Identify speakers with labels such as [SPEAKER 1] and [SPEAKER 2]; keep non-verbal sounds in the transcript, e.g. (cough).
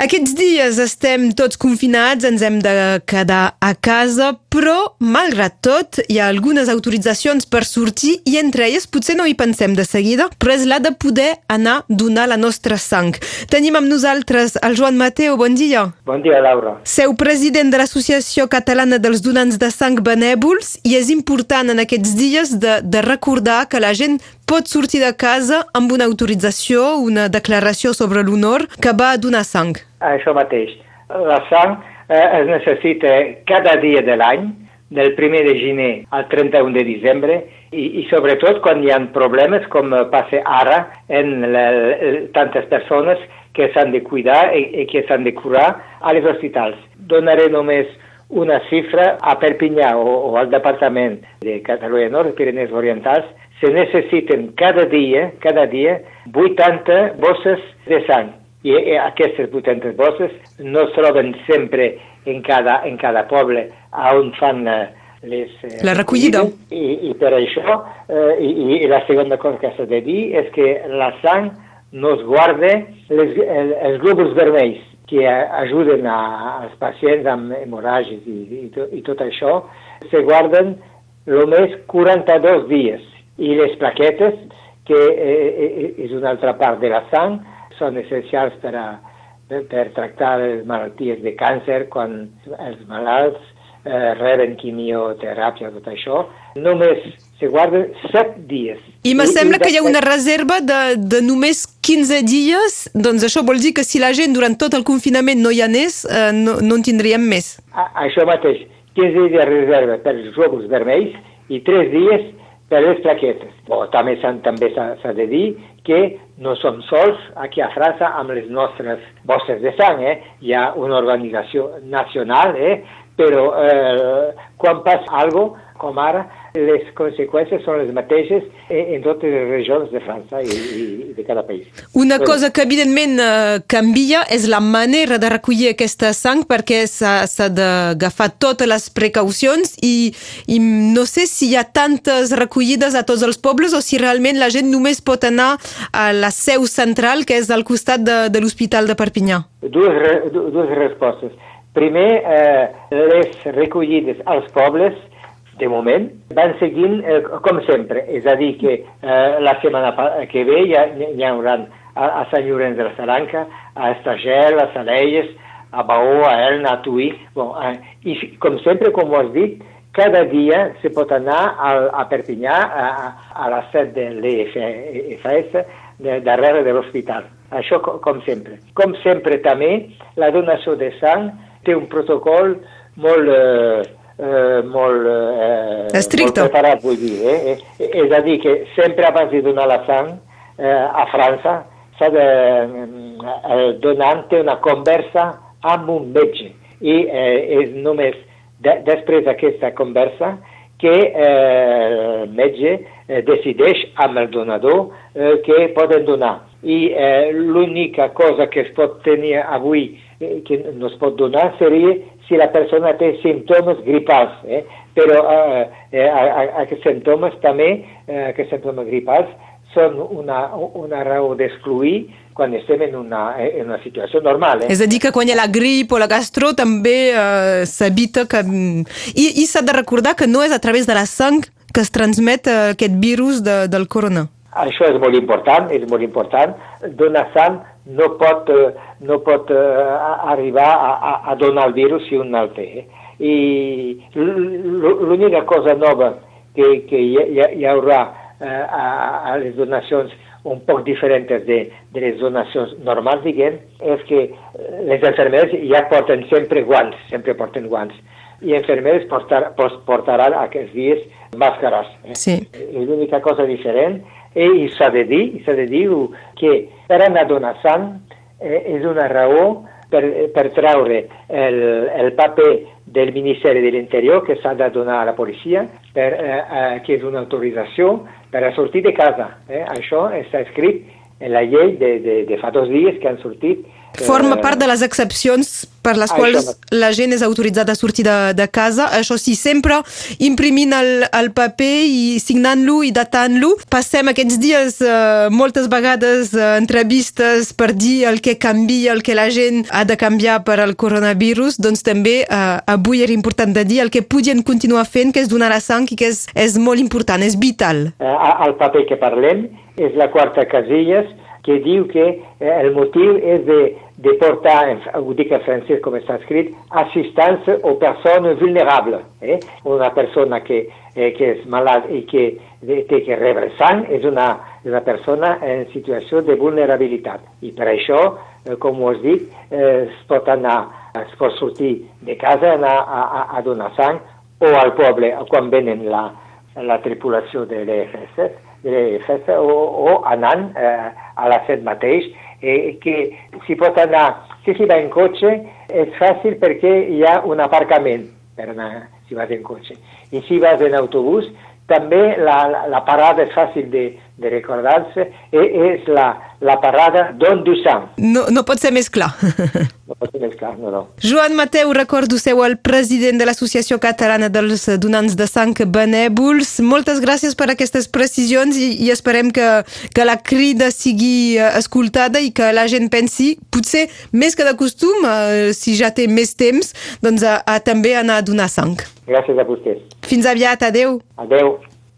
[SPEAKER 1] Aquests dies estem tots confinats, ens hem de quedar a casa, però, malgrat tot, hi ha algunes autoritzacions per sortir i entre elles potser no hi pensem de seguida, però és la de poder anar a donar la nostra sang. Tenim amb nosaltres el Joan Mateo, bon dia.
[SPEAKER 2] Bon dia, Laura.
[SPEAKER 1] Seu president de l'Associació Catalana dels Donants de Sang Benèvols i és important en aquests dies de, de recordar que la gent pot sortir de casa amb una autorització, una declaració sobre l'honor que va donar sang.
[SPEAKER 2] Això mateix. La sang eh, es necessita cada dia de l'any, del 1 de gener al 31 de desembre, i, i sobretot quan hi ha problemes, com passa ara, en la, tantes persones que s'han de cuidar i, i que s'han de curar a les hospitals. Donaré només una xifra a Perpinyà o, o al Departament de Catalunya Nord, Pirineus Orientals, se necessiten cada dia, cada dia, 80 bosses de sang. I, i aquestes 80 bosses no es troben sempre en cada, en cada poble on fan eh, les...
[SPEAKER 1] Eh, la recollida.
[SPEAKER 2] I, I per això, eh, i, i la segona cosa que s'ha de dir és que la sang no es guarda les, els, globus vermells que ajuden a, als pacients amb hemorràgies i, i, tot, i tot això, se guarden només 42 dies i les plaquetes, que eh, eh, és una altra part de la sang, són essencials per, a, per tractar les malalties de càncer quan els malalts eh, reben quimioteràpia, tot això. Només se guarden 7 dies.
[SPEAKER 1] I me sembla que hi ha una reserva de, de només 15 dies, doncs això vol dir que si la gent durant tot el confinament no hi anés, eh, no, no en tindríem més.
[SPEAKER 2] A, això mateix, 15 dies de reserva per als globus vermells i 3 dies per les plaquetes. Bo, també s'ha de dir que no som sols aquí a França amb les nostres bosses de sang. Eh? Hi ha una organització nacional, eh? però eh, quan passa alguna cosa, com ara, les conseqüències són les mateixes en totes les regions de França i, i de cada país.
[SPEAKER 1] Una Però... cosa que evidentment eh, canvia és la manera de recollir aquesta sang perquè s'ha d'agafar totes les precaucions i, i no sé si hi ha tantes recollides a tots els pobles o si realment la gent només pot anar a la seu central que és al costat de, de l'Hospital de Perpinyà.
[SPEAKER 2] Dues, dues respostes. Primer, eh, les recollides als pobles de moment, van seguint eh, com sempre, és a dir, que eh, la setmana que ve hi, ha, hi haurà a, a Sant Llorenç de la Saranca, a Estagel, a Salelles, a Baó, a Elna, a Tuí, bon, eh, i com sempre, com ho has dit, cada dia se pot anar a, a Perpinyà a, a la set de l'EFS darrere de l'hospital. Això com sempre. Com sempre també, la donació de sang té un protocol molt... Eh, eh, molt,
[SPEAKER 1] eh, Estricte.
[SPEAKER 2] molt preparat, vull dir. Eh? eh? És a dir, que sempre abans de donar la sang eh, a França s'ha de eh, donar una conversa amb un metge i eh, és només de, després d'aquesta conversa que eh, el metge eh, decideix amb el donador eh, que poden donar. I eh, l'única cosa que es pot tenir avui eh, que no es pot donar seria si la persona té símptomes gripals, eh? però eh, eh, aquests símptomes també, eh, aquests símptomes gripals, són una, una raó d'excluir quan estem en una, en una situació normal. Eh?
[SPEAKER 1] És a dir, que quan hi ha la grip o la gastro també eh, s'evita que... I, i s'ha de recordar que no és a través de la sang que es transmet eh, aquest virus de, del corona.
[SPEAKER 2] Això és molt important, és molt important. Donar sang no pot, eh, no pot uh, arribar a, a, a donar el virus si un el té. Eh? I l'única cosa nova que, que hi, hi, hi haurà uh, a, a les donacions un poc diferents de, de les donacions normals, diguem, és que les infermeres ja porten sempre guants, sempre porten guants, i infermeres portar, portaran aquests dies màscares.
[SPEAKER 1] Eh? Sí.
[SPEAKER 2] És l'única cosa diferent i s'ha de dir, s'ha de dir que per anar donar sang eh, és una raó per, per treure el, el paper del Ministeri de l'Interior que s'ha de donar a la policia, per, eh, eh, que és una autorització per a sortir de casa. Eh? Això està escrit en la llei de, de, de fa dos dies que han sortit.
[SPEAKER 1] Forma part de les excepcions per les quals la gent és autoritzada a sortir de, de casa. Això sí, sempre imprimint el, el paper i signant-lo i datant-lo. Passem aquests dies eh, moltes vegades eh, entrevistes per dir el que canvia, el que la gent ha de canviar per al coronavirus, doncs també eh, avui era important de dir el que podien continuar fent, que és donar la sang i que és, és molt important, és vital.
[SPEAKER 2] Eh, el paper que parlem és la quarta casilla que diu que eh, el motiu és de, de portar, ho dic en francès com està escrit, assistència o persona vulnerable. Eh? Una persona que, eh, que és malalt i que té que rebre sang és una, una persona en situació de vulnerabilitat. I per això, eh, com us dic, eh, es pot anar, es pot sortir de casa, anar a, a, a donar sang, o al poble, quan venen la, la tripulació de l'EFS, festa o, o anant eh, a la set mateix, eh, que si pot anar, si s'hi va en cotxe, és fàcil perquè hi ha un aparcament per anar si vas en cotxe. I si vas en autobús, també la, la, la parada és fàcil de, de recordar-se, és la, la parada d'on du sang.
[SPEAKER 1] No, no pot ser més clar. (laughs)
[SPEAKER 2] més clar, no, no.
[SPEAKER 1] Joan Mateu, recordo seu el president de l'Associació Catalana dels Donants de Sang Benèvols. Moltes gràcies per aquestes precisions i, i esperem que, que la crida sigui eh, escoltada i que la gent pensi, potser més que de costum, eh, si ja té més temps, doncs a, a també anar a donar sang.
[SPEAKER 2] Gràcies a vostès.
[SPEAKER 1] Fins aviat, adeu.
[SPEAKER 2] Adeu.